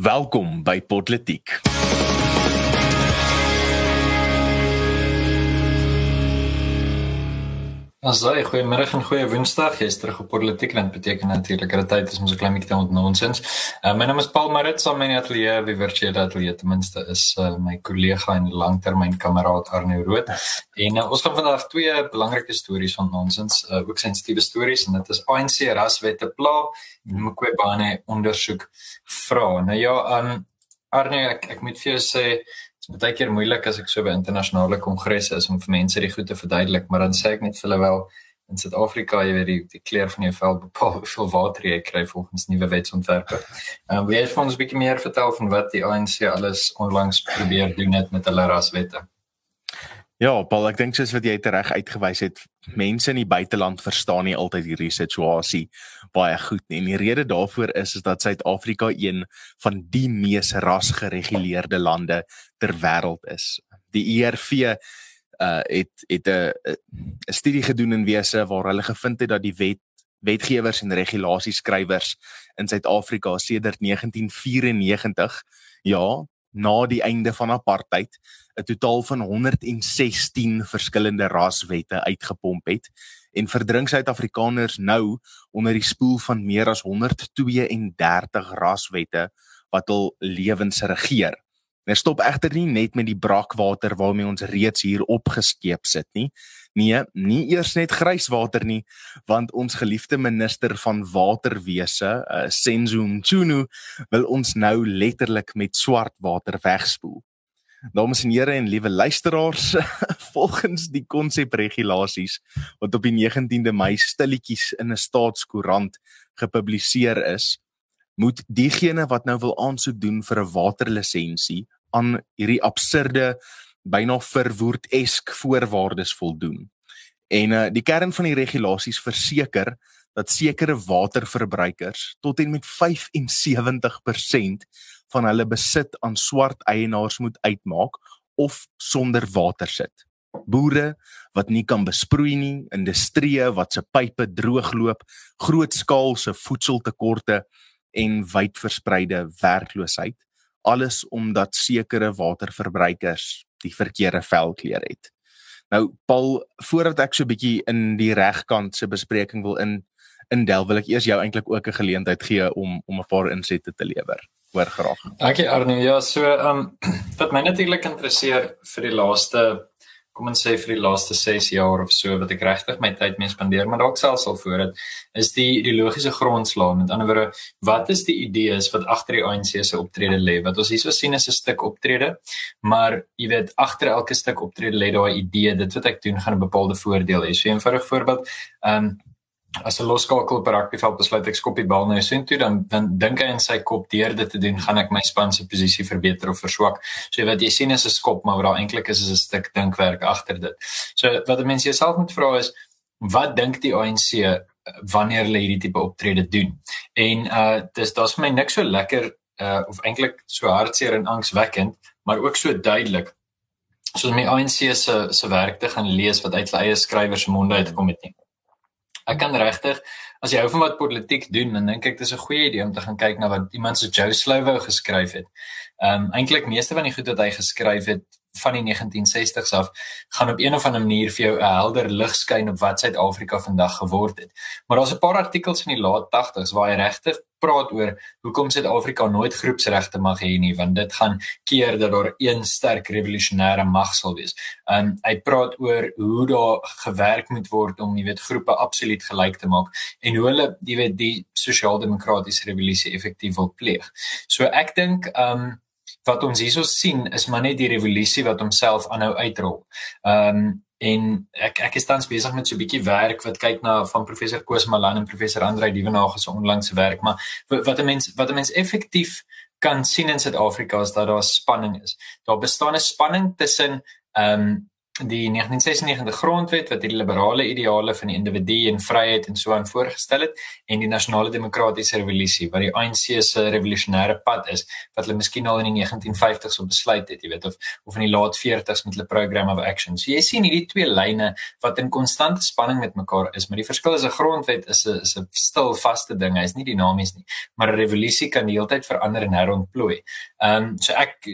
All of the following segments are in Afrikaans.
Welkom by Politiek. Asai, goeiemôre en goeie Woensdag. Jy's terug op Politiek en dit beteken natuurlik dat tyd is om so klein bietjie te ontnonsens. Uh, my naam is Paul Marit, saam met my atelier, wie virtueel atelier ten minste is uh, my kollega en langtermynkameraad Arno Rood. En uh, ons gaan vandag twee belangrike stories van nonsens, uh, ook sensitiewe stories en dit is ANC raswette pla en Mqwebane ondersoek vra. Nou ja, um, Arno, ek, ek moet vir jou sê baie keer moeilik as ek so by internasionale kongresse is om vir mense die goed te verduidelik, maar dan sê ek net vir hulle wel in Suid-Afrika jy weet die, die kleur van jou vel bepaal hoeveel water jy kry volgens nuwe wetsontwerpe. Ehm um, wil jy vir ons 'n bietjie meer vertel van wat die ANC alles onlangs probeer doen net met hulle raswette? Ja, Paul, ek dink soos wat jy reg uitgewys het, mense in die buiteland verstaan nie altyd hierdie situasie baie goed nie. En die rede daarvoor is is dat Suid-Afrika een van die mees rasgereguleerde lande ter wêreld is. Die IRV e uh het het 'n 'n studie gedoen in wese waar hulle gevind het dat die wet wetgewers en regulasieskrywers in Suid-Afrika sedert 1994 ja, na die einde van apartheid 'n totaal van 116 verskillende raswette uitgepomp het en verdrink Suid-Afrikaners nou onder die spoel van meer as 132 raswette wat hul lewens regeer. Dit stop egter nie net met die brakwater waarmee ons reeds hier opgeskeep sit nie. Nee, nie eers net grijswater nie, want ons geliefde minister van waterwese, uh, Senzo Mchunu, wil ons nou letterlik met swart water wegspoel. Dames en here en liewe luisteraars, volgens die konsepregulasies wat op die 19de Mei stilletjies in 'n staatskoerant gepubliseer is, moet diegene wat nou wil aansoek doen vir 'n waterlisensie aan hierdie absurde byna verwoord esk voorwaardes voldoen. En uh, die kern van die regulasies verseker dat sekere waterverbruikers tot en met 75% van hulle besit aan swart eienaars moet uitmaak of sonder water sit. Boere wat nie kan besproei nie, industrieë wat se pype droogloop, grootskaalse voedseltekorte en wydverspreide werkloosheid alles omdat sekere waterverbruikers die verkeerde velkleur het. Nou Paul, voordat ek so 'n bietjie in die regkant se bespreking wil in indel, wil ek eers jou eintlik ook 'n geleentheid gee om om 'n paar insette te lewer. Hoor graag. Dankie Arnie. Ja, so ehm um, wat my natuurlik interesseer vir die laaste kom ons sê vir die laaste 6 jaar of so wat ek regtig my tyd mee spandeer, maar dalk selfs al voor dit is die ideologiese grondslag. Met ander woorde, wat is die idees wat agter die ANC se optrede lê? Wat ons hierso sien is 'n stuk optrede, maar jy weet agter elke stuk optrede lê daar 'n idee. Dit wat ek doen gaan 'n bepaalde voordeel hê. So 'n eenvoudige voorbeeld, ehm um, as 'n loskakel op 'n rugbyveld besluit ek skop die bal na toe dan dan dink hy in sy kop deur dit te doen gaan ek my span se posisie verbeter of verswak. So wat jy sien is 'n skop maar wat daar eintlik is is 'n stuk dinkwerk agter dit. So wat mense jouself moet vra is wat dink die ANC eh, wanneer hulle hierdie tipe optrede doen? En uh dis daar's vir my niks so lekker uh of eintlik so hartseer en angswekkend, maar ook so duidelik. So om die ANC se se werk te gaan lees wat uit hulle eie skrywers se monde uitkom het nie. Ek kan regtig as jy hou van wat politiek doen, dan dink ek dis 'n goeie idee om te gaan kyk na wat iemand so Joe Slovo geskryf het. Ehm um, eintlik meeste van die goed wat hy geskryf het van die 1960s af gaan op een of ander manier vir jou 'n helder lig skyn op wat Suid-Afrika vandag geword het. Maar daar's 'n paar artikels in die laat 80s waar hy regtig praat oor hoekom Suid-Afrika nooit groepsregte mag hê nie, want dit gaan keer dat daar een sterk revolusionêre mag sal wees. Um hy praat oor hoe daar gewerk moet word om, jy weet, groepe absoluut gelyk te maak en hoe hulle, jy weet, die sosiaal-demokratiese revolusie effektief wil pleeg. So ek dink um wat ons hierso sien is maar net die revolusie wat homself aanhou uitrol. Ehm um, en ek ek is tans besig met so 'n bietjie werk wat kyk na van professor Koos Malan en professor Andrei Dievenage se onlangse werk, maar wat 'n mens wat 'n mens effektief kan sien in Suid-Afrika is dat daar spanning is. Daar bestaan 'n spanning tussen ehm um, die 1996 grondwet wat die liberale ideale van die individu en vryheid en so aan voorgestel het en die nasionale demokratiese revolusie wat die ANC se revolusionêre pad is wat hulle miskien al in die 1950s op besluit het, jy weet of of in die laat 40s met hulle program of action. So jy sien hierdie twee lyne wat in konstante spanning met mekaar is, maar die verskil is 'n grondwet is 'n is 'n stil vaste ding. Hy's nie dinamies nie, maar 'n revolusie kan die hele tyd verander en herontplooi. Ehm um, so ek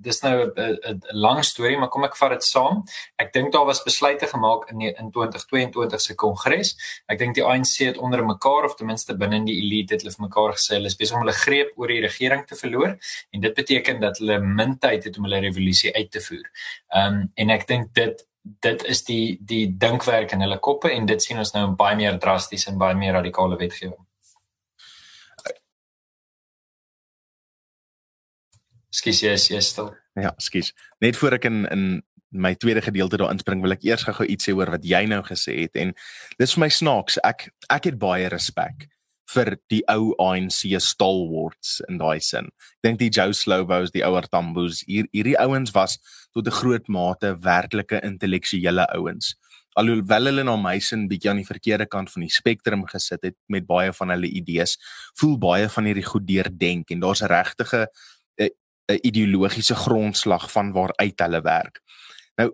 dis nou 'n lang storie, maar kom ek vat dit saam. Ek dink daar was besluite gemaak in die, in 2022 se kongres. Ek dink die ANC het onder mekaar of ten minste binne die elite het hulle vir mekaar gesê hulle is besig om hulle greep oor die regering te verloor en dit beteken dat hulle min tyd het om hulle revolusie uit te voer. Ehm um, en ek dink dit dit is die die dinkwerk in hulle koppe en dit sien ons nou baie meer drasties en baie meer radikale wetgewing. Skus jy is jy stil? Ja, skus. Net voor ek in in my tweede gedeelte daar inspring, wil ek eers gou-gou iets sê oor wat jy nou gesê het en dis vir my snaaks. Ek ek het baie respek vir die ou ANC stalwarts in daai sin. Ek dink die Joe Slowbows, die ouer Tambos, hier hierdie ouens was tot 'n groot mate werklike intellektuele ouens. Alhoewel hulle na my sin bietjie aan die verkeerde kant van die spektrum gesit het met baie van hulle idees, voel baie van hierdie goed deurdink en daar's 'n regtige 'n ideologiese grondslag van waaruit hulle werk. Nou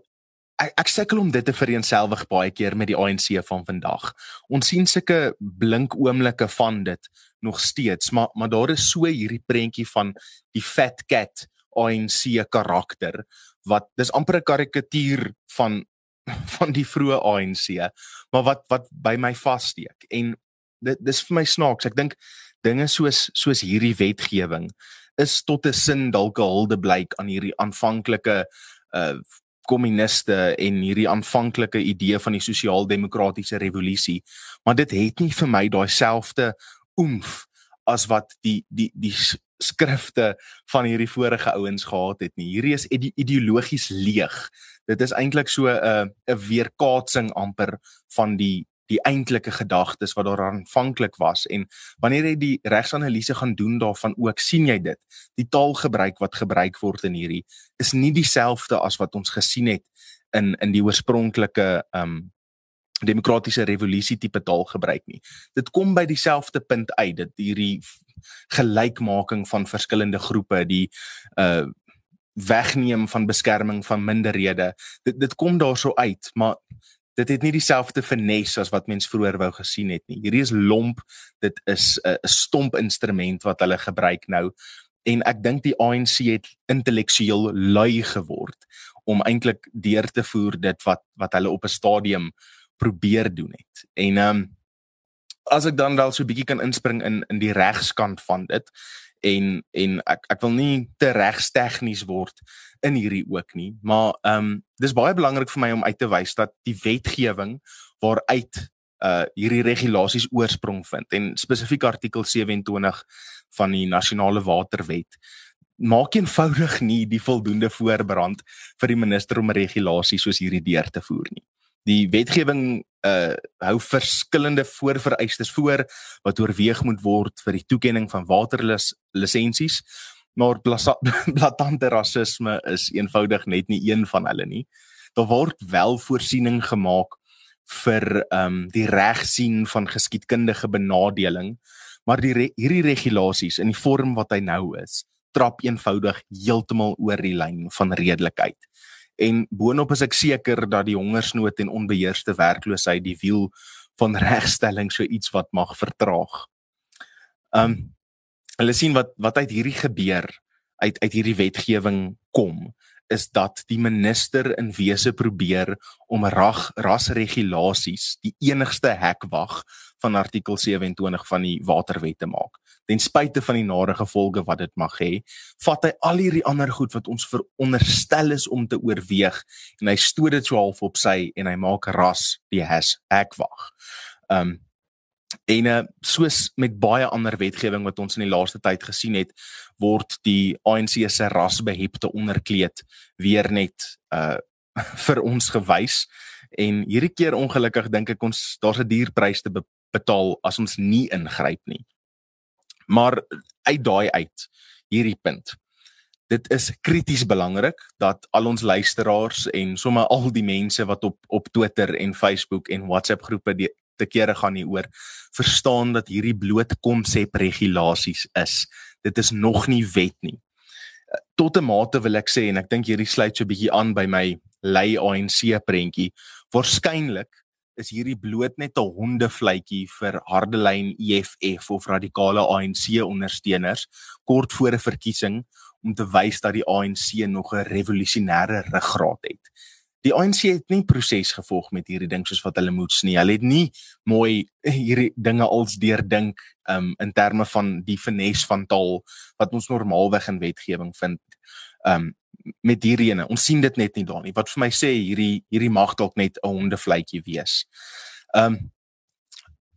ek, ek sukkel om dit te vereenselwig baie keer met die ANC van vandag. Ons sien sulke blink oomblikke van dit nog steeds, maar maar daar is so hierdie prentjie van die fat cat ANC karakter wat dis amper 'n karikatuur van van die vroeë ANC, maar wat wat by my vassteek. En dit dis vir my snaaks. Ek dink dinge soos soos hierdie wetgewing is tot 'n sin dalk 'n hulde blyk aan hierdie aanvanklike uh kommuniste en hierdie aanvanklike idee van die sosiaal-demokratiese revolusie. Maar dit het nie vir my daai selfde oomf as wat die die die skrifte van hierdie vorige ouens gehad het nie. Hierdie is ideologies leeg. Dit is eintlik so 'n uh, 'n weerkaatsing amper van die die eintlike gedagtes wat daar aanvanklik was en wanneer jy die regsanalise gaan doen daarvan ook sien jy dit. Die taalgebruik wat gebruik word in hierdie is nie dieselfde as wat ons gesien het in in die oorspronklike um demokratiese revolusie tipe taalgebruik nie. Dit kom by dieselfde punt uit dit hierdie gelykmaking van verskillende groepe die uh wegneem van beskerming van minderhede dit dit kom daarso uit maar dit het nie dieselfde finesse as wat mens vroeër wou gesien het nie. Hierdie is lomp, dit is 'n uh, stomp instrument wat hulle gebruik nou en ek dink die ANC het intellektueel lui geword om eintlik deur te voer dit wat wat hulle op 'n stadium probeer doen het. En ehm um, as ek dan wel so 'n bietjie kan inspring in in die regskant van dit en en ek ek wil nie te regs tegnies word in hierdie ook nie, maar ehm um, dis baie belangrik vir my om uit te wys dat die wetgewing waaruit uh hierdie regulasies oorsprong vind en spesifiek artikel 27 van die nasionale waterwet maak eenvoudig nie die voldoende voorbrand vir die minister om 'n regulasie soos hierdie deur te voer nie. Die wetgewing uh hou verskillende voorvereistes voor wat oorweeg moet word vir die toekenning van waterlisensies maar blaatante rasisme is eenvoudig net nie een van hulle nie. Daar word wel voorsiening gemaak vir ehm um, die regsien van geskiedkundige benadeling, maar die re hierdie regulasies in die vorm wat hy nou is, trap eenvoudig heeltemal oor die lyn van redelikheid. En boonop is ek seker dat die hongersnood en onbeheerste werkloosheid die wiel van regstelling so iets wat mag vertraag. Ehm um, hulle sien wat wat uit hierdie gebeur uit uit hierdie wetgewing kom is dat die minister in wese probeer om rag rasregulasies die enigste hekwag van artikel 27 van die waterwet te maak. Ten spyte van die nare gevolge wat dit mag hê, vat hy al hierdie ander goed wat ons veronderstel is om te oorweeg en hy stoot dit so half op sy en hy maak ras die hekwag. Um En uh, soos met baie ander wetgewing wat ons in die laaste tyd gesien het, word die ANC se rasbehepte onderkleed weer net uh vir ons gewys en hierdie keer ongelukkig dink ek ons daar's 'n duur prys te be betaal as ons nie ingryp nie. Maar uit daai uit hierdie punt. dit is krities belangrik dat al ons luisteraars en sommer al die mense wat op op Twitter en Facebook en WhatsApp groepe te kere gaan hieroor verstaan dat hierdie bloot konsep regulasies is. Dit is nog nie wet nie. Tot 'n mate wil ek sê en ek dink hierdie sluit so 'n bietjie aan by my lei ANC prentjie. Waarskynlik is hierdie bloot net 'n hondevletjie vir hardelyn EFF of radikale ANC ondersteuners kort voor 'n verkiesing om te wys dat die ANC nog 'n revolusionêre ruggraat het. Die ANC het nie proses gevolg met hierdie ding soos wat hulle moets nie. Hulle het nie mooi hierdie dinge als deurdink um in terme van die finesse van taal wat ons normaalweg in wetgewing vind. Um met hierdie ene. Ons sien dit net nie daar nie. Wat vir my sê hierdie hierdie mag dalk net 'n hondevletjie wees. Um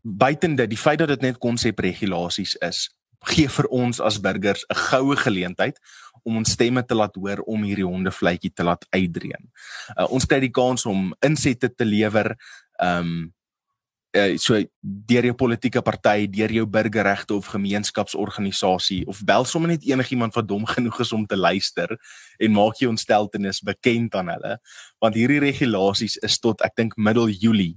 buitende die feit dat dit net konsepregulasies is, gee vir ons as burgers 'n goue geleentheid om ons stemme te laat hoor om hierdie hondevletjie te laat uitdreën. Uh, ons kry die kans om insette te lewer. Um uh, so deur jou politieke party, deur jou burgerregte of gemeenskapsorganisasie of bel sommer net enigiemand wat dom genoeg is om te luister en maak jou ontsteltenis bekend aan hulle want hierdie regulasies is tot ek dink middel Julie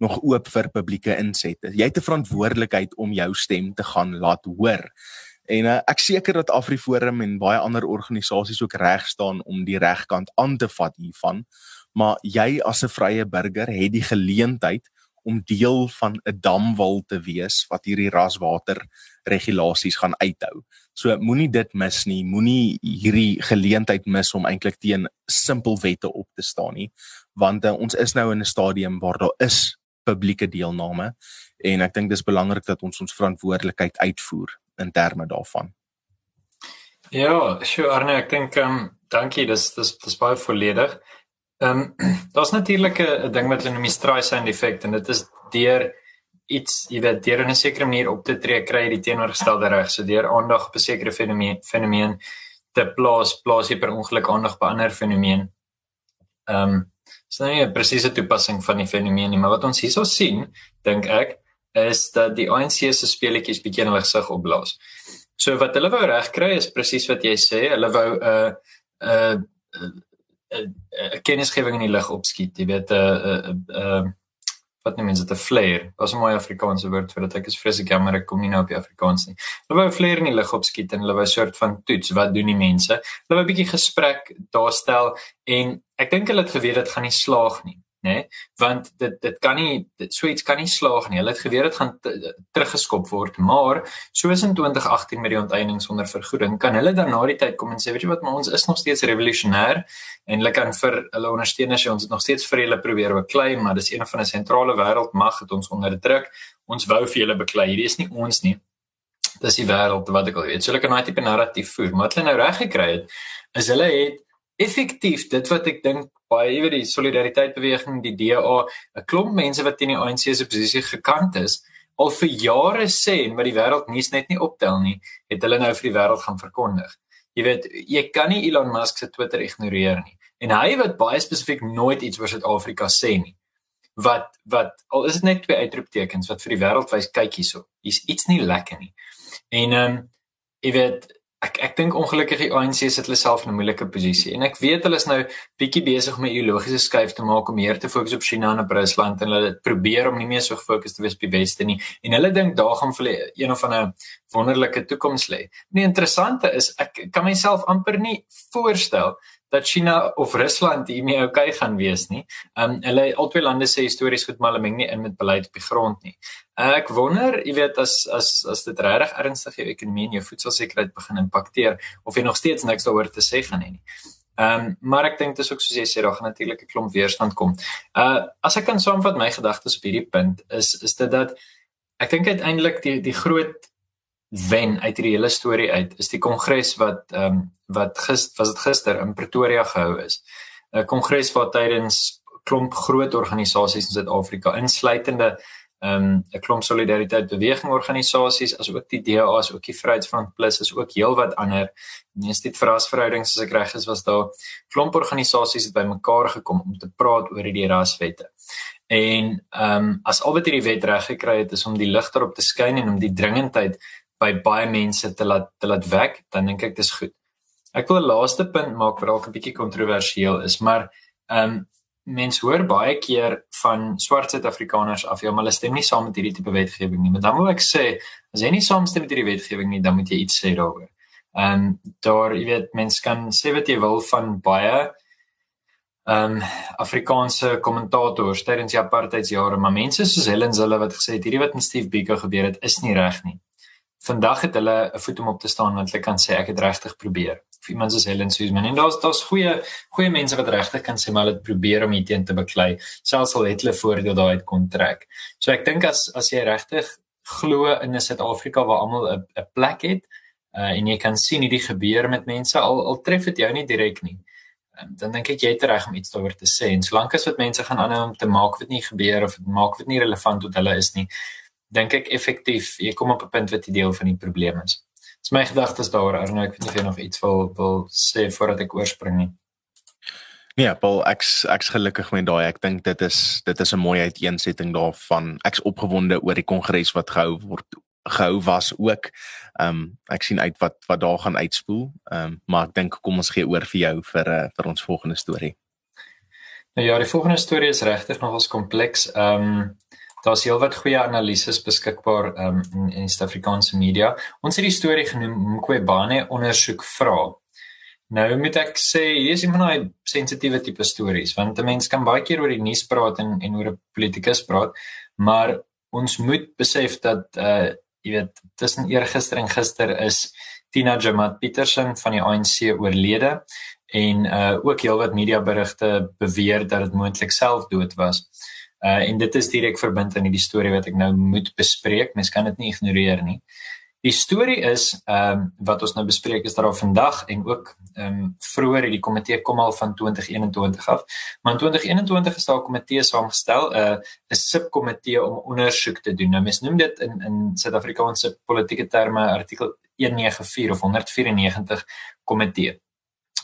nog oop vir publieke insette. Jy het 'n verantwoordelikheid om jou stem te gaan laat hoor. En uh, ek seker dat AfriForum en baie ander organisasies ook reg staan om die regkant aan te vat hiervan, maar jy as 'n vrye burger het die geleentheid om deel van 'n damwal te wees wat hierdie raswater regulasies gaan uithou. So moenie dit mis nie, moenie hierdie geleentheid mis om eintlik teen simpel wette op te staan nie, want uh, ons is nou in 'n stadium waar daar is publieke deelname en ek dink dis belangrik dat ons ons verantwoordelikheid uitvoer in terme daarvan. Ja, sure Arne, ek dink ehm um, dankie, dis dis dis baie volledig. Ehm um, daar's natuurlik 'n ding wat hulle noem die Streisand effek en dit is deur iets jy weet deur 'n sekere manier op te tree kry jy die teenoorgestelde reg. So deur aandag op 'n sekere fenomeen fenomeen te plaas, plaas jy per ongeluk aandag 'n ander fenomeen. Ehm um, is nou nie 'n presiese toepassing van die fenomeen nie, maar wat ons hierso sien, dink ek, is dat die ANC se speletjies bietjie in hulle gesig opblaas. So wat hulle wou regkry is presies wat jy sê, hulle wou 'n uh, 'n uh, 'n kennisgewing in die lig opskiet, jy weet 'n 'n wat noem mense dit 'n flare. Was 'n mooi Afrikaanse woord vir dit. Ek is vreeslik jammer ek kom nie nou op die Afrikaans nie. Hulle wou 'n flare in die lug opskiet en hulle wou 'n soort van toets. Wat doen die mense? Hulle wou 'n bietjie gesprek daar stel en ek dink hulle het geweet dit gaan nie slaag nie nê nee? want dit dit kan nie dit suits kan nie slaag nie. Hulle het geweet dit gaan teruggeskop word, maar soos in 2018 met die onteiening sonder vergoeding, kan hulle dan na die tyd kom en sê, weet jy wat, maar ons is nog steeds revolusionêr en hulle kan vir hulle ondersteuners sê ons het nog steeds vir hulle probeer beklei, maar dis een van 'n sentrale wêreldmag het ons onderdruk. Ons wou vir julle beklei. Hierdie is nie ons nie. Dis die wêreld wat ek al weet. So hulle kan daai tipe narratief voer, maar wat hulle nou reg gekry het, is hulle het effektief dit wat ek dink baie jy weet die solidariteit beweging die DA 'n klomp mense wat teen die ANC se posisie gekant is al vir jare sê en wat die wêreld nuus net nie optel nie het hulle nou vir die wêreld gaan verkondig. Jy weet jy kan nie Elon Musk se Twitter ignoreer nie. En hy wat baie spesifiek nooit iets oor Suid-Afrika sê nie wat wat al is dit net twee uitroeptekens wat vir die wêreld wys kyk hierso hier's iets nie lekker nie. En ehm um, jy weet ek ek dink ongelukkig die ANC sit hulle self in 'n moeilike posisie en ek weet hulle is nou bietjie besig om 'n ideologiese skuif te maak om meer te fokus op China en op Rusland en hulle probeer om nie meer so gefokus te wees op die weste nie en hulle dink daar gaan vir een of ander wonderlike toekoms lê. Nee, interessante is ek kan myself amper nie voorstel dat China of Rusland hiermee okay gaan wees nie. Um hulle albei lande sê histories goed maar hulle meng nie in met beleid op die grond nie. Ek wonder, jy weet as as as dit regtig ernstig jou ekonomie en jou voedselsekerheid begin impakteer of jy nog steeds niks daaroor te sê gaan hê nie. Um maar ek dink dit is ook soos jy sê daar gaan natuurlik 'n klomp weerstand kom. Uh as ek kan saamvat my gedagtes op hierdie punt is is dit dat ek dink uiteindelik die die groot wen uit hierdie hele storie uit is die kongres wat ehm um, wat gister was dit gister in Pretoria gehou is. 'n Kongres waar tydens klomp groot organisasies in Suid-Afrika insluitende ehm um, 'n klomp solidariteit beweging organisasies asook die DA's, ook die Vryheidsfront Plus is ook heelwat ander instituut vir rasverhoudings as ek reg is was daar klomp organisasies het bymekaar gekom om te praat oor hierdie raswette. En ehm um, as al wat hierdie wet reg gekry het is om die lig daarop te skyn en om die dringendheid by baie mense te laat te laat wek, dan dink ek dis goed. Ek wil 'n laaste punt maak wat dalk 'n bietjie kontroversieel is, maar ehm um, mense hoor baie keer van swart Suid-Afrikaners af, ja, maar hulle stem nie saam met hierdie tipe wetgewing nie. Maar dan wil ek sê, as jy nie saamstem met hierdie wetgewing nie, dan moet jy iets sê daaroor. Ehm um, daar, jy weet, mense kan sê wat jy wil van baie ehm um, Afrikaanse kommentators tydens die apartheidsjare, maar mense soos Helen Zille wat gesê het hierdie wat met Steve Biko gebeur het is nie reg nie. Vandag het hulle 'n voet om op te staan want hulle kan sê ek het regtig probeer. Of iemand soos Helen Suzman en daar's daar's goeie goeie mense wat regtig kan sê maar hulle het probeer om hierteen te beklei, selfs al het hulle voordeel daai uit kon trek. So ek dink as as jy regtig glo in 'n Suid-Afrika waar almal 'n 'n plek het uh, en jy kan sien hierdie gebeur met mense al al tref dit jou nie direk nie dan dink ek jy het reg om iets daaroor te sê. En solank as wat mense gaan aanhou om te maak wat nie gebeur of maak wat nie relevant tot hulle is nie, dink ek effektief jy kom op 'n punt wat jy deel van die probleem is. Dis my gedagtes daaroor. Arno, ek weet nie of jy nog iets wil wil sê voordat ek oorspring nie. Nee, Paul, ek's ek's gelukkig met daai. Ek dink dit is dit is 'n mooi uiteensetting daarvan. Ek's opgewonde oor die kongres wat gehou word gehou was ook. Ehm um, ek sien uit wat wat daar gaan uitspoel. Ehm um, maar ek dink kom ons gee oor vir jou vir uh, vir ons volgende storie. Nou ja, die volgende storie is regtig nogals kompleks. Ehm um, daar's heelwat goeie analises beskikbaar um, in, in Suid-Afrikaanse media. Ons het die storie genoem Mqobane ondersoek vra. Nou moet ek sê hier is iemand daai sensitiewe tipe stories want 'n mens kan baie keer oor die nuus praat en en oor 'n politikus praat, maar ons moet besef dat uh jy weet tussen eergister en gister is Tina Jamat Petersen van die ANC oorlede en uh ook heelwat media berigte beweer dat dit moontlik selfdood was. Uh en dit is direk verbind aan hierdie storie wat ek nou moet bespreek. Mens kan dit nie ignoreer nie. Die storie is ehm um, wat ons nou bespreek is dat daar vandag en ook ehm um, vroeër het die komitee kom al van 2021 af. Maar in 2021 is daar 'n komitee saamgestel, 'n uh, 'n subkomitee om ondersoek te doen. Nou mens noem dit in in Suid-Afrikaanse politieke terme artikel 194 of 194 komitee.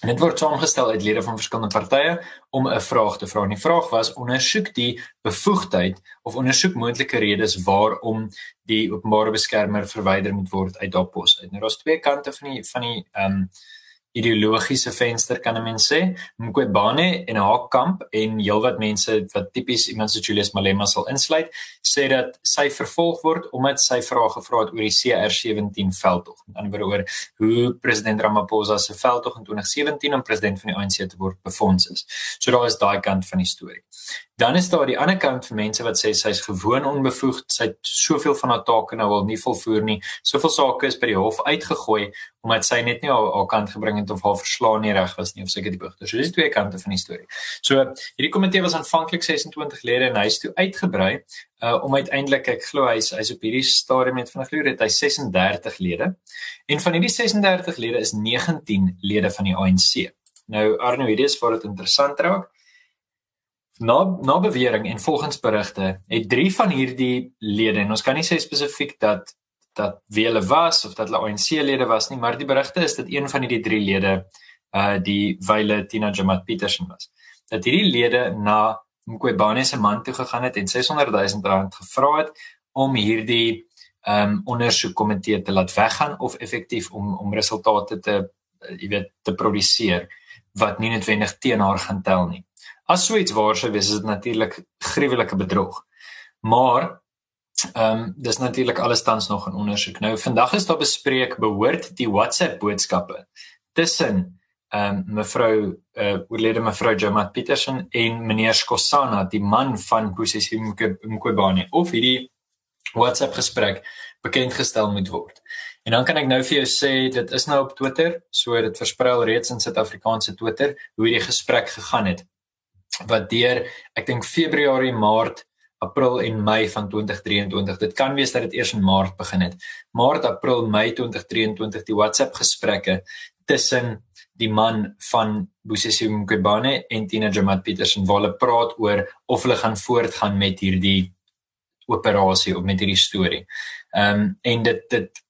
En dit word saamgestel uit lede van verskillende partye om 'n vraag te vra. En die vraag was ondersoek die bevoegdheid of ondersoek moontlike redes waarom die openbare beskermer verwyder moet word uit daardie pos. Nou daar's twee kante van die van die ehm um, ideologiese venster kan 'n mens sê. Mqobane en haar kamp en heelwat mense wat tipies iemand soos Julius Malema sal insluit, sê dat sy vervolg word omdat sy vrae gevra het oor die CR17 veldtog. Die ander oor hoe president Ramaphosa se veldtog in 2017 om president van die ANC te word befonds is. So daar is daai kant van die storie. Dan is daar die ander kant vir mense wat sê sy's gewoon onbevoegd, sy het soveel van haar take nou al nie volvoer nie. Soveel sake is by die hof uitgegooi omdat sy net nie haar, haar kant gebring het of haar verslaan nie reg was nie of seker die beugter. So dis twee kante van die storie. So hierdie komitee was aanvanklik 26 lede en hy's toe uitgebrei uh om uiteindelik ek glo hy's hy's op hierdie stadium met van glo dit hy 36 lede. En van hierdie 36 lede is 19 lede van die ANC. Nou Arno, hierdie is vir dit interessant raak. Na na bewering en volgens berigte het 3 van hierdie lede en ons kan nie sê spesifiek dat dat wie hulle was of dat hulle ANC-lede was nie, maar die berigte is dat een van hierdie 3 lede uh die Wile Tina Jamat Petersen was. Dat hierdie lede na Mqobane se man toe gegaan het en 600 000 rand gevra het om hierdie um ondersoekkomitee te laat weggaan of effektief om om resultate te uh, jy weet te produseer wat nie noodwendig teen haar gaan tel nie. As so iets waar sou wees, is dit natuurlik gruwelike bedrog. Maar ehm um, dis natuurlik alles tans nog in ondersoek. Nou vandag is daar bespreek behoort die WhatsApp boodskappe tussen ehm um, mevrou eh uh, oorlede mevrou Jamat Petersen en meneer Skosana, die man van Bosisi Mqobane of hierdie WhatsApp gesprek bekend gestel moet word. En dan kan ek nou vir jou sê dit is nou op Twitter, so dit versprei reeds in Suid-Afrikaanse Twitter hoe hierdie gesprek gegaan het wat deur ek dink Februarie, Maart, April en Mei van 2023. Dit kan wees dat dit eers in Maart begin het. Maart, April, Mei 2023 die WhatsApp gesprekke tussen die man van Bosisi Mqobane en Tina Jamat Petersen waar hulle praat oor of hulle gaan voortgaan met hierdie operasie of met hierdie storie. Ehm um, en dit dit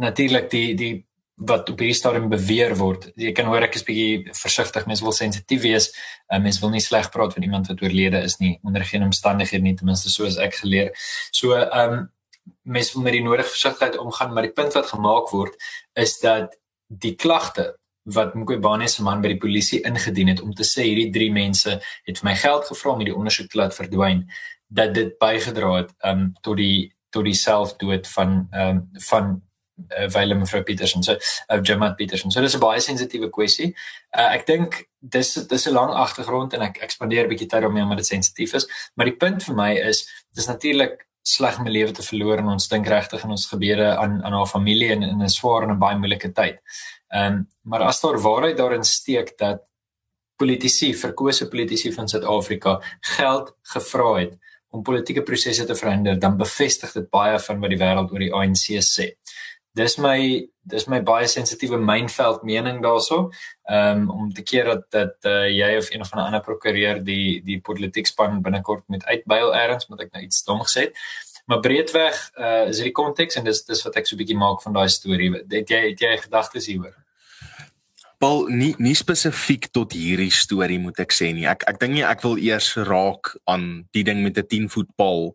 natuurlik die die wat op hierdie stadium beweer word. Jy kan hoor ek is bietjie versigtig, mens wil sensitief wees. Uh, mens wil nie sleg praat van iemand wat oorlede is nie onder geen omstandighede nie, ten minste soos ek geleer. So ehm um, mens wil met die nodige versigtigheid omgaan, maar die punt wat gemaak word is dat die klagte wat Mqobane se man by die polisie ingedien het om te sê hierdie drie mense het vir my geld gevra om hierdie ondersoek te laat verdwyn dat dit bygedra het um tot die tot die selfdood van um van uh, Willem mevrou Petersen so of uh, Jamat Petersen so dis 'n baie sensitiewe kwessie uh, ek dink dis dis 'n lang agtergrond en ek ek spandeer 'n bietjie tyd daarmee omdat dit sensitief is maar die punt vir my is dis natuurlik sleg my lewe te verloor en ons dink regtig in ons gebede aan aan haar familie in in 'n swaar en 'n baie moeilike tyd. Ehm um, maar as daar waarheid daarin steek dat politici, verkose politici van Suid-Afrika geld gevra het om politieke prosesse te verhinder, dan bevestig dit baie van wat die wêreld oor die ANC sê. Dis my dis my baie sensitiewe mynveld mening daaroor. Ehm um, om te keer dat dat uh, jy of een 'n ander prokureur die die politiek span binnekort met uitbuil erns, moet ek nou iets dom gesê. Maar breedweg uh, is dit die konteks en dis dis wat ek so 'n bietjie maak van daai storie. Het jy het jy gedagtes hieroor? Paul nie nie spesifiek tot hierdie storie moet ek sê nie. Ek ek dink nie ek wil eers raak aan die ding met 'n 10 voet paal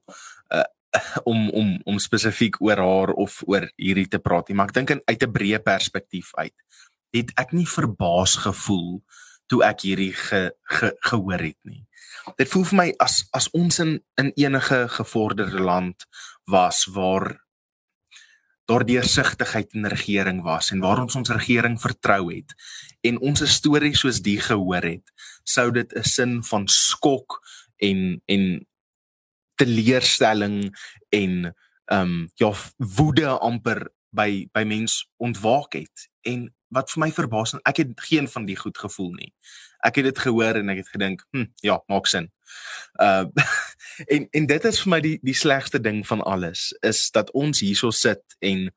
om om om spesifiek oor haar of oor hierdie te praat nie, maar ek dink uit 'n breë perspektief uit het ek nie verbaas gevoel toe ek hierdie ge, ge, gehoor het nie. Dit voel vir my as as ons in in enige gevorderde land was waar daar deursigtigheid in regering was en waar ons ons regering vertrou het en ons 'n storie soos die gehoor het, sou dit 'n sin van skok en en teleurstelling en ehm um, ja woede amper by by mens ontwaak het en wat vir my verbaas en ek het geen van die goed gevoel nie. Ek het dit gehoor en ek het gedink, hm, ja, maak sin. Uh en en dit is vir my die die slegste ding van alles is dat ons hierso sit en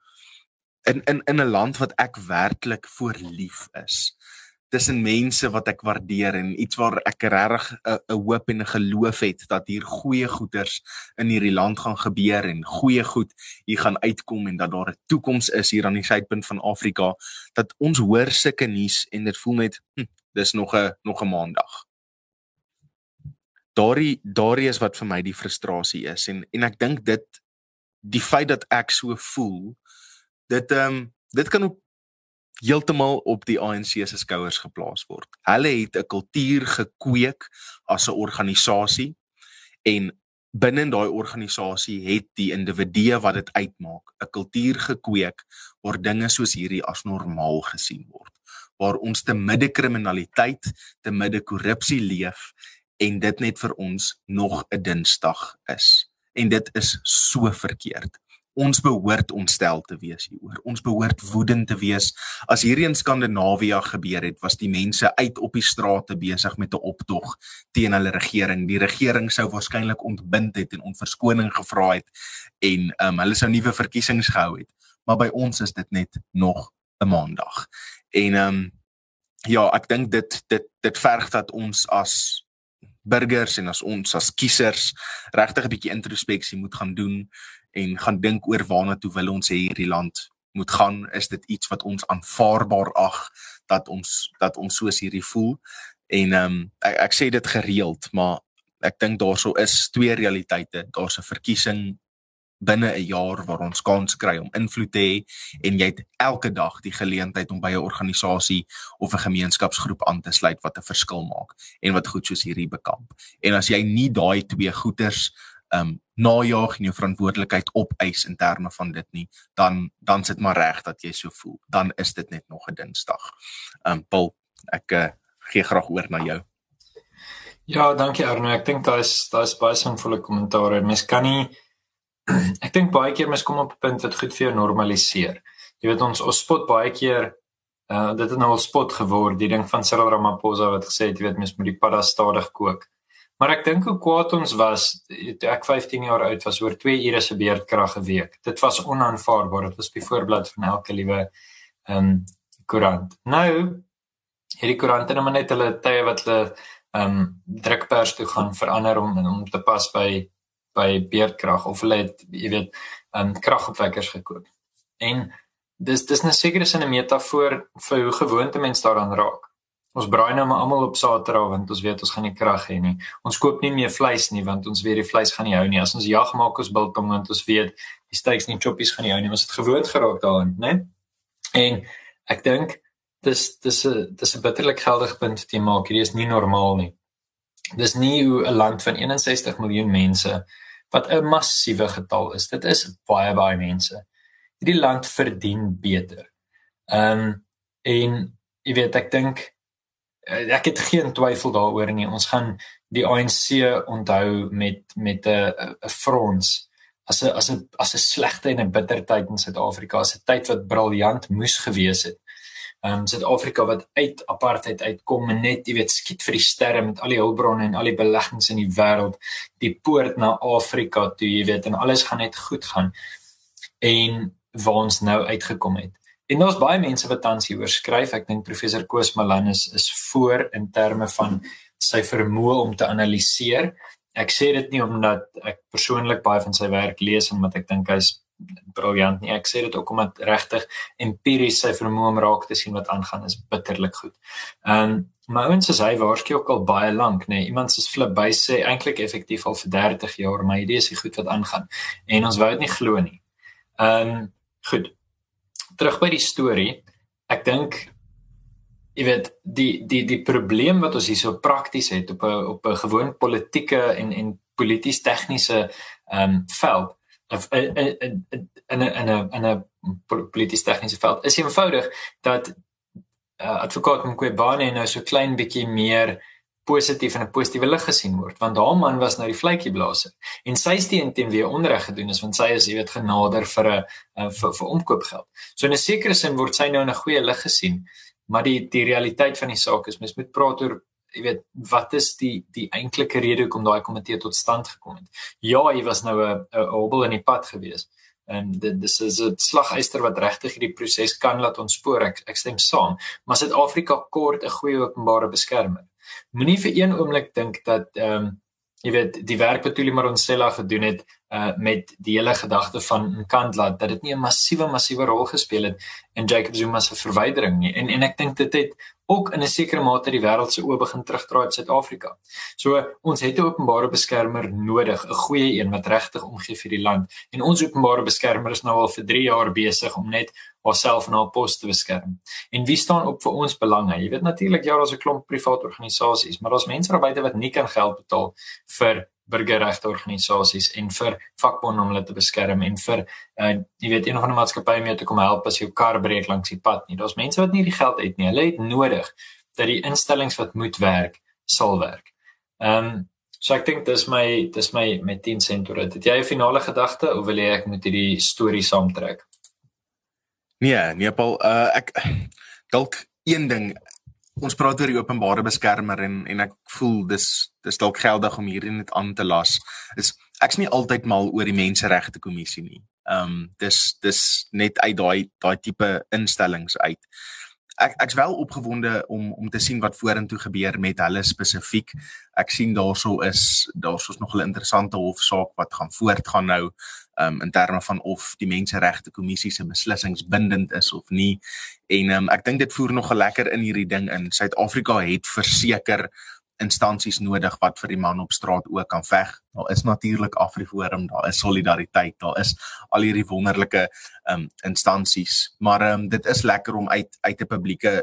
in in in 'n land wat ek werklik voor lief is tussen mense wat ek waardeer en iets waar ek regtig 'n hoop en 'n geloof het dat hier goeie goeders in hierdie land gaan gebeur en goeie goed hier gaan uitkom en dat daar 'n toekoms is hier aan die suidpunt van Afrika dat ons hoor sulke nuus en dit voel net hm, dis nog 'n nog 'n maandag. Daardie daardie is wat vir my die frustrasie is en en ek dink dit die feit dat ek so voel dit ehm um, dit kan ook heeltemal op die ANC se skouers geplaas word. Hulle het 'n kultuur gekweek as 'n organisasie en binne daai organisasie het die individue wat dit uitmaak 'n kultuur gekweek waar dinge soos hierdie as normaal gesien word waar ons te midde kriminaliteit, te midde korrupsie leef en dit net vir ons nog 'n dinsdag is. En dit is so verkeerd. Ons behoort ontstel te wees hieroor. Ons behoort woedend te wees. As hierdie in Skandinawië gebeur het, was die mense uit op die strate besig met 'n optog teen hulle regering. Die regering sou waarskynlik ontbind het en om verskoning gevra het en um, hulle sou nuwe verkiesings gehou het. Maar by ons is dit net nog 'n maandag. En ehm um, ja, ek dink dit dit dit verg dat ons as burgers en as ons as kiesers regtig 'n bietjie introspeksie moet gaan doen en gaan dink oor waarna toe wil ons hê hierdie land moet gaan? Is dit iets wat ons aanvaarbaar ag dat ons dat ons soos hierdie voel? En ehm um, ek, ek sê dit gereeld maar ek dink daarso is twee realiteite. Daar's 'n verkiesing binne 'n jaar waar ons kans kry om invloed te hê en jy het elke dag die geleentheid om by 'n organisasie of 'n gemeenskapsgroep aan te sluit wat 'n verskil maak en wat goed soos hierdie bekamp. En as jy nie daai twee goeters um najaag en jou verantwoordelikheid opeis in terme van dit nie, dan dan sit maar reg dat jy so voel. Dan is dit net nog 'n Dinsdag. Um Paul, ek uh, gee graag oor na jou. Ja, dankie Arno. Ek dink daar is daar is baie sinvolle kommentaare. Mens kan nie ek dink baie keer mens kom op 'n punt wat goed vir jou normaliseer. Jy weet ons ons spot baie keer uh dit het nou al spot geword, die ding van Cyril Ramaphosa wat gesê het jy weet mens moet die padda stadig kook. Maar ek dink hoe kwaad ons was toe ek 15 jaar oud was oor 2 ure se beerdkrag 'n week. Dit was onaanvaarbaar. Dit was die voorblad van elke liewe ehm um, koerant. Nou hierdie koerante nou net hulle tye wat hulle ehm um, drukpers toe gaan verander om om te pas by by beerdkrag of hulle het jy weet ehm um, kragopwekkers gekoop. En dis dis 'n sekere sin 'n metafoor vir hoe gewoonte mense daaraan raak. Ons braai nou maar almal op Saterdag want ons weet ons gaan nie krag hê nie. Ons koop nie meer vleis nie want ons weet die vleis gaan nie hou nie. As ons jag maak ons biltong want ons weet die steaks en choppies gaan nie hou nie. Ons het gewoond geraak daaraan, né? En ek dink dis dis 'n dis 'n bitterlik geldige punt wat jy maak. Hierdie is nie normaal nie. Dis nie hoe 'n land van 61 miljoen mense wat 'n massiewe getal is. Dit is baie baie mense. Hierdie land verdien beter. Ehm um, en jy weet ek dink ek het geen twyfel daaroor nie. Ons gaan die ANC onthou met met 'n 'n frons as 'n as 'n as 'n slegte en 'n bitter tyd in Suid-Afrika, as 'n tyd wat briljant moes gewees het. Ehm um, Suid-Afrika wat uit apartheid uitkom en net, jy weet, skiet vir die sterre met al die hulpbronne en al die beleggings in die wêreld, die poort na Afrika toe, jy weet, en alles gaan net goed gaan. En waar ons nou uitgekom het. En daar's baie mense wat tans hieroor skryf. Ek dink professor Koos Malan is is voor in terme van sy vermoë om te analiseer. Ek sê dit nie omdat ek persoonlik baie van sy werk lees en omdat ek dink hy's briljant nie. Ek sê dit ook omdat regtig empiries sy vermoë om raak te sien wat aangaan is bitterlik goed. Ehm um, maar ons sê hy waarskynlik ook al baie lank, nê. Nee, iemand soos Flip by sê eintlik effektief al vir 30 jaar, maar hierdie is die goed wat aangaan en ons wou dit nie glo nie. Ehm um, goed terug by die storie. Ek dink jy weet die die die probleem wat ons hier so prakties het op 'n op 'n gewoon politieke en en polities tegniese ehm um, veld of in in in 'n in 'n in 'n polities tegniese veld is eenvoudig dat uh, advokaat Mqobane nou so klein bietjie meer positief en 'n positiewe lig gesien word want haar man was nou die vletjieblaser en sy steen teen wie onreg gedoen is want sy is jy weet genader vir 'n eh, vir, vir omkoopgeld. So in 'n sekere sin word sy nou in 'n goeie lig gesien, maar die die realiteit van die saak is mens moet praat oor jy weet wat is die die eintlike rede hoekom daai komitee tot stand gekom het. Ja, hy was nou 'n 'n hobbel in die pad gewees. En dit dis is 'n slaguister wat regtig hierdie proses kan laat ontspoor. Ek ek stem saam, maar Suid-Afrika kort 'n goeie openbare beskermer. Moenie vir een oomblik dink dat ehm um, jy weet die werk wat Tuli Maronsela gedoen het uh met die hele gedagte van Nkandla dat dit nie 'n massiewe massiewe rol gespeel het in Jacob Zuma se verwydering nie. En en ek dink dit het ook in 'n sekere mate die wêreld se oë begin terugdraai uit Suid-Afrika. So ons het 'n openbare beskermer nodig, 'n goeie een wat regtig omgee vir die land. En ons openbare beskermer is nou al vir 3 jaar besig om net haarself en haar pos te beskerm. En wie staan op vir ons belange? Jy weet natuurlik ja, daar's 'n klomp private organisasies, maar daar's mense daar buite wat nie kan geld betaal vir burgerregte organisasies en vir vakbonde om hulle te beskerm en vir uh, jy weet een of ander maatskappy om jou te kom help as jou kar breek langs die pad nie. Daar's mense wat nie die geld het nie. Hulle het nodig dat die instellings wat moet werk, sal werk. Ehm um, so ek dink dis my dis my met 10 sent oor dit. Het jy 'n finale gedagte of wil jy ek moet hierdie storie saamtrek? Nee, nee Paul, uh ek dalk een ding ons praat oor die openbare beskermer en en ek voel dis dis dalk geldig om hierdie net aan te las. Is ek's nie altyd mal oor die menseregte kommissie nie. Ehm um, dis dis net uit daai daai tipe instellings uit ek ek's wel opgewonde om om te sien wat vorentoe gebeur met hulle spesifiek. Ek sien daarso is daarso's nog 'n interessante hofsaak wat gaan voortgaan nou um, in terme van of die menseregte kommissie se beslissings bindend is of nie. En um, ek dink dit voer nog lekker in hierdie ding in. Suid-Afrika het verseker instansies nodig wat vir die man op straat ook kan veg. Daar is natuurlik Afriforum, daar is solidariteit, daar is al hierdie wonderlike um, instansies, maar um, dit is lekker om uit uit 'n publieke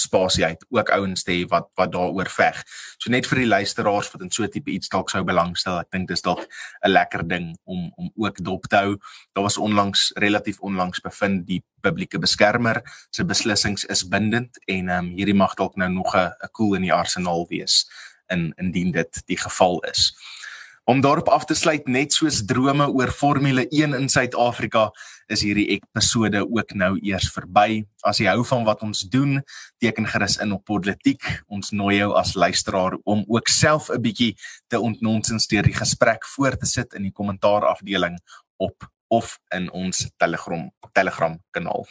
spasie uit ook ouens te hê wat wat daaroor veg. So net vir die luisteraars wat in so 'n tipe iets dalk sou belangstel, ek dink dis dalk 'n lekker ding om om ook dop te hou. Daar was onlangs relatief onlangs bevind die publieke beskermer se beslissings is bindend en ehm um, hierdie mag dalk nou nog 'n 'n koel in die arsenaal wees in indien dit die geval is. Om daarop af te sluit net soos drome oor Formule 1 in Suid-Afrika is hierdie episode ook nou eers verby. As jy hou van wat ons doen, teken gerus in op Politiek. Ons nooi jou as luisteraar om ook self 'n bietjie te ontnonsens deur die gesprek voort te sit in die kommentaarafdeling op of in ons Telegram Telegram kanaal.